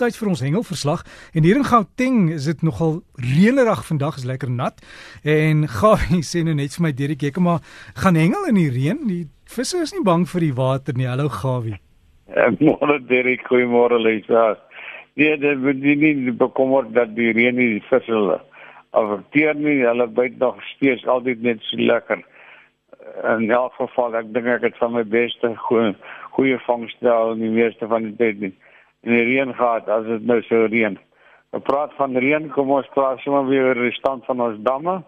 tyd vir ons hengelverslag en hier in Gauteng is dit nogal reënerig vandag, is lekker nat. En Gawie sê nou net vir my Derek, ek maar gaan hengel in die reën. Die visse is nie bang vir die water nie. Hallo Gawie. Môre Derek, goeiemôre Lisa. Nee, dit moet nie bekommer dat die reën die visse afekteer nie. Hulle byt nog steeds altyd net so lekker. In elk geval, ek dink ek het van my beste goeie goeie vangste al die meeste van die tyd nie. In die reën gehad as dit nou so reën. Ons praat van reën, kom ons praat sommer weer oor die stand van ons damme.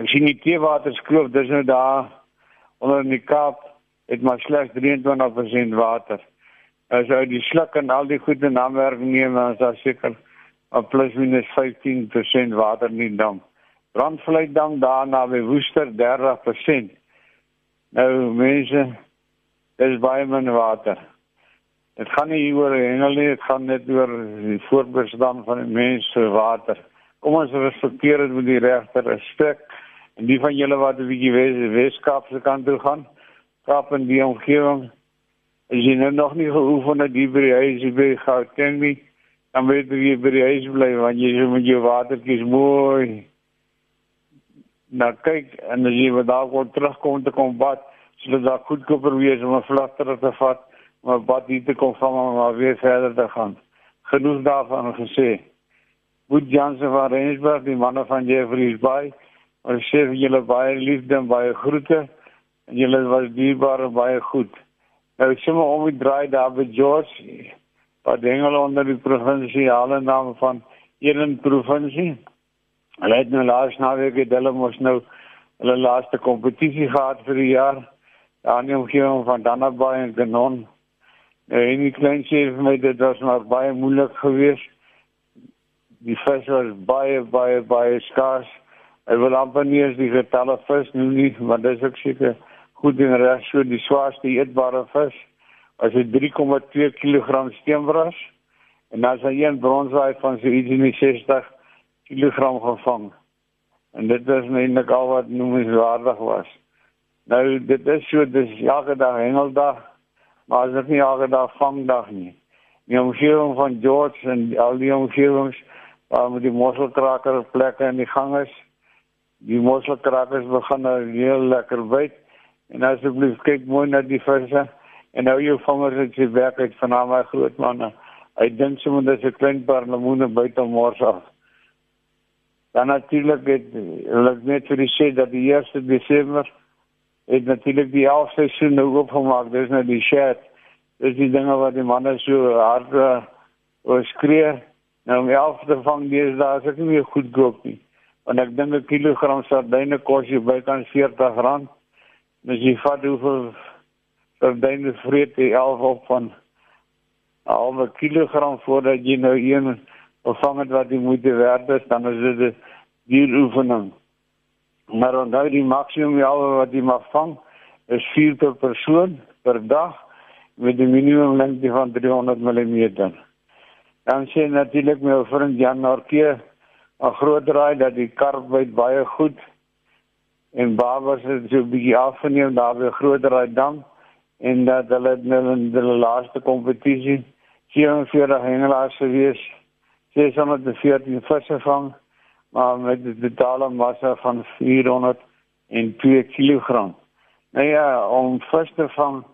Ek sien die teewater skroef, dis nou daar onder in die Kaap het maar slegs 23% water. As jy die sluk en al die goede namerking neem, dan is daar seker plus minus 15% water in die dam. Brandvleitdam daarna by Woester 30%. Nou mense, is baie min water. Dit gaan nie oor hengel nie, dit gaan net oor die voorbestaan van die mense water. Kom ons respekteer dit met die regte respek. En die van julle wat 'n bietjie Wes Weskaap se kant toe gaan, Kaap en die omgewing, as jy nou nog nie geoefen het die by die huis by Gauteng nie, dan weet jy by die huis bly want jy so met jou watertjies mooi. Nou kyk en as jy wat daar kom terugkom te kom bad, sodat daar goedkoper wees om 'n vlakter te vat, maar wat hier te kom van maar weer verder te gaan. Genoeg daarvan gesê. Boet Jansen van Rensburg, die manne van Jeffreys Bay, ons sê vir julle baie liefde en baie groete en julle was dierbaar en baie goed. Nou sommer om die draai daar by George, wat hengel onder die provinsiale naam van een provinsie. Hulle het nou laas naweek hulle mos nou hulle laaste kompetisie gehad vir die jaar aan die omgewing van Dannaby en Genon. En die klein sê vir my dit was maar baie moeilik geweest. Die vis was baie baie baie skaars. Ek wil amper nie eens die getalle vis noem nie, want dit is ook seker goed en reg so die swaarste eetbare vis as dit 3,2 kg steenbras en dan is hy een bronswaai van so iets in die 60 kg gevang. En dit is eintlik al wat noemenswaardig was. Nou dit is so dis elke dag hengeldag, maar as dit nie elke dag vangdag nie. Die omgewing van George en al die omgewings waar met die mosselkraker plekke in die gang is. Die mosselkrakers begin nou heel lekker byt. En asseblief kyk mooi na die visse en nou jou vangers het sy werk uit van my groot manne. Hy dink sommer dis 'n klein paar lemoene buite mors af. Dan natuurlik het hulle net vir die sê dat die 1 Desember het natuurlik die half seisoen nou opgemaak. Dis nou die shirt. Dis die dinge wat die manne so hard uh, skree. Nou om half te vang dis daar is ek nie meer goed koop nie. Want ek dink 'n kilogram sardyne kos jy bykans R40. Dis jy vat hoeveel sardyne vreet jy half op van 'n halwe kilogram voordat jy nou een vervang het wat jy moet werd is, dan is dit 'n duur oefening. Maar onthou die maksimum jaal wat jy mag vang is 4 per persoon per dag met 'n minimum lengte van 300 mm. Dan sê natuurlik my vriend Jan Norke 'n groot draai dat die karp byt baie goed en babas het so 'n bietjie afgeneem daar by groot draai dam en dat hulle nou in die laaste kompetisie 44 hengelaars gewees. Sy het sommer die 14 visse vang maar met 'n totale massa van 402 kg. Nou ja, om vis te vang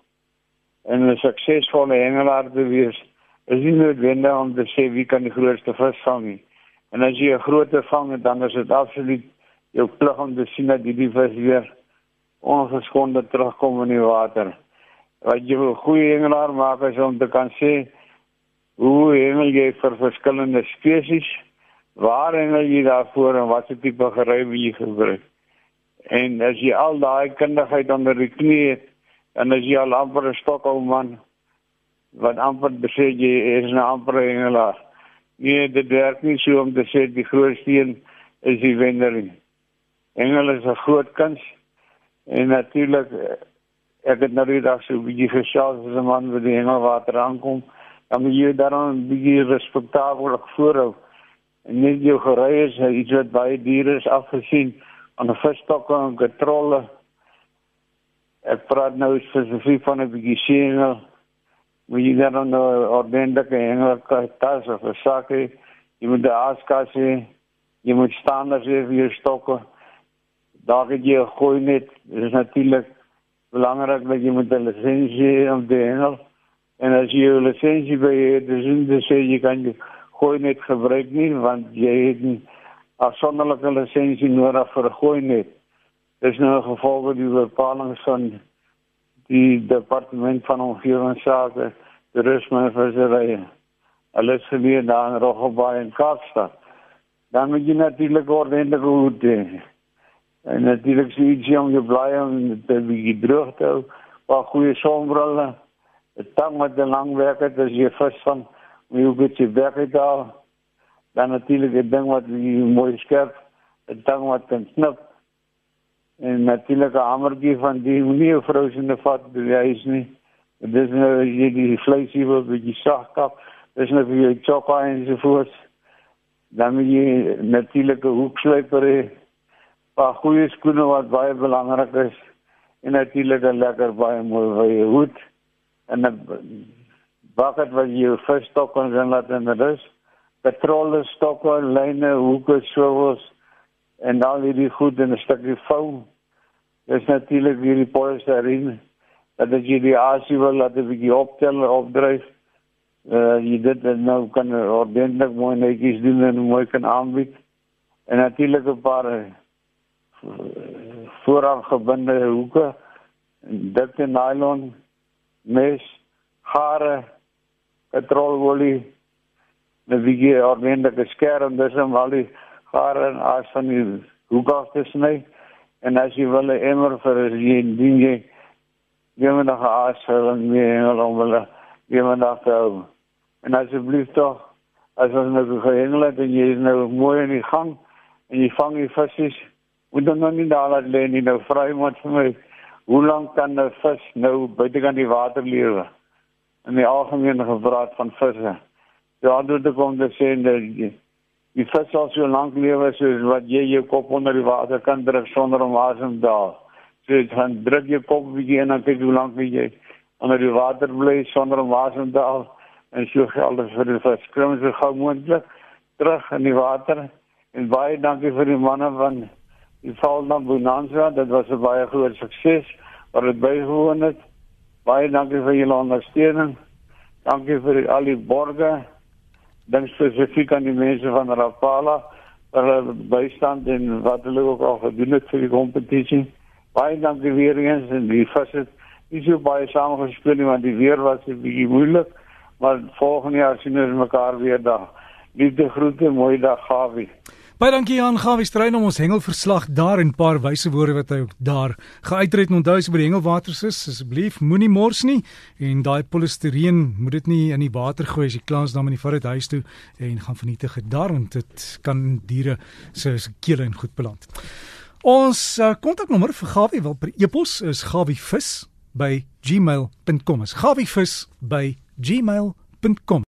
en 'n suksesvolle hengelaar te wees, is nie noodwendig om te sê wie kan die grootste vis vang nie. En as jy 'n groot vang, dan is dit absoluut jou plig om te sien dat die vis weer ongeskonde terugkom in die water. Wat jy 'n goeie hengelaar maak is om te kan sê hoe hengel jy vir verskillende spesies waar hengel jy daarvoor en wat se tipe gery wil jy gebruik? En as jy al daai kundigheid onder die knie het, dan is jy al amper 'n stokou man wat amper sê jy is 'n amper hengelaar. Nee, dit werk nie so om te sê die grootste een is die wenner nie. Hengel is 'n groot kuns en natuurlik ek het nou dag so bietjie gesels as 'n man wat die hengelwater aankom, dan moet jy daarom bietjie respekteerlik voorhou en net jou gery is iets wat baie duur is afgesien aan 'n visstokke en kontrole. Ek praat nou spesifiek van 'n bietjie sengel moet jy dan 'n ordentlike hengelke tas of 'n sak hê. Jy moet 'n askas hê. Jy moet standaard hê vir jou stokke. Daar het jy gooi net. Dit is natuurlik belangrik dat jy moet 'n lisensie om te hengel. En as jy 'n lisensie by het, dan sê jy kan jy gooi net gebruik nie want jy het 'n afsonderlike lisensie nodig vir 'n gooi net. Dis nou gevolg die bepalings van die departement van omgewingsake, toerisme en visserye. Alles gebeur daar in Roggebaai en Kaapstad. Dan moet jy natuurlik ordentlik goed doen. En natuurlik sê jy om jou bly om te be droog te hou, paar goeie sonbrille, 'n tang met 'n lang werker as jy vis van goed jy werk daar. Dan natuurlik 'n ding wat jy mooi skerp, 'n tang wat kan knip en natuurlik 'n hamertjie van die nie 'n vrou se vat die huis nie. Dit is nou jy die vleisie wat jy sag kap. Dis nou vir jou choppa en so voort. Dan moet jy natuurlik 'n hoeksluiper hê. paar goeie skoene wat baie belangrik is en natuurlik 'n lekker baie mooi baie hoed en 'n bucket wat jy vir stok kan laat in die rus. Petrol stokke, lyne, hoeke, swivels en dan hierdie goed in 'n stukkie foam. Dis natuurlik hierdie polystereen dat jy die asie wil laat 'n bietjie optel of dryf. Uh jy dit nou kan ordentlik mooi netjies doen en mooi kan aanbied. En natuurlik 'n paar uh, vooraf gebinde hoeke, dikte nylon, mes, hare, petrololie, 'n bietjie ordentlike skerm dis om al die gare en as van die hoek af te sny en as jy wil 'n emmer vir jy dien jy moet nog as en nie om wil jy moet nog hou. En asseblief tog as ons nou gehengel het en jy is nou mooi in die gang en jy vang die visse moet dan nou nie daar laat lê nie nou vry moet vir my hoe lank kan 'n vis nou buite kan die water lewe in die algemene gepraat van visse. Ja dit kom te sê dat die vis sal so lank lewe soos wat jy jou kop onder die water kan druk sonder om asem te haal. So dan druk jy kop bietjie en dan kyk hoe lank jy onder die water bly sonder om asem te haal en so geld vir die vis. Klim so gou moontlik terug in die water. En baie dankie vir die manne van die val na Bonanza. Dit was 'n baie groot sukses wat dit bygewoon het. Baie dankie vir julle ondersteuning. Dankie vir al die borgers dan spesifiek aan die mense van Rapala vir hulle bystand en wat hulle ook al gedoen het vir die kompetisie. Baie dankie weer eens en die visse is so baie samengespeel want die weer was 'n bietjie moeilik, maar volgende jaar sien ons mekaar weer daar. Liefde groete, mooi dag, Gawie. Baie dankie aan Gawie Strein om ons hengelverslag daar en 'n paar wyse woorde wat hy ook daar geuitred en onthou as by die hengelwaters is, asseblief moenie mors nie en daai polistireen moet dit nie in die water gooi as jy klaar is dan in die vat huis toe en gaan vernietig dit daar want dit kan diere se kele en goed beland. Ons uh, kontaknommer vir Gawie wel per e-pos is gawievis by gmail.com. Is gawievis by gmail.com.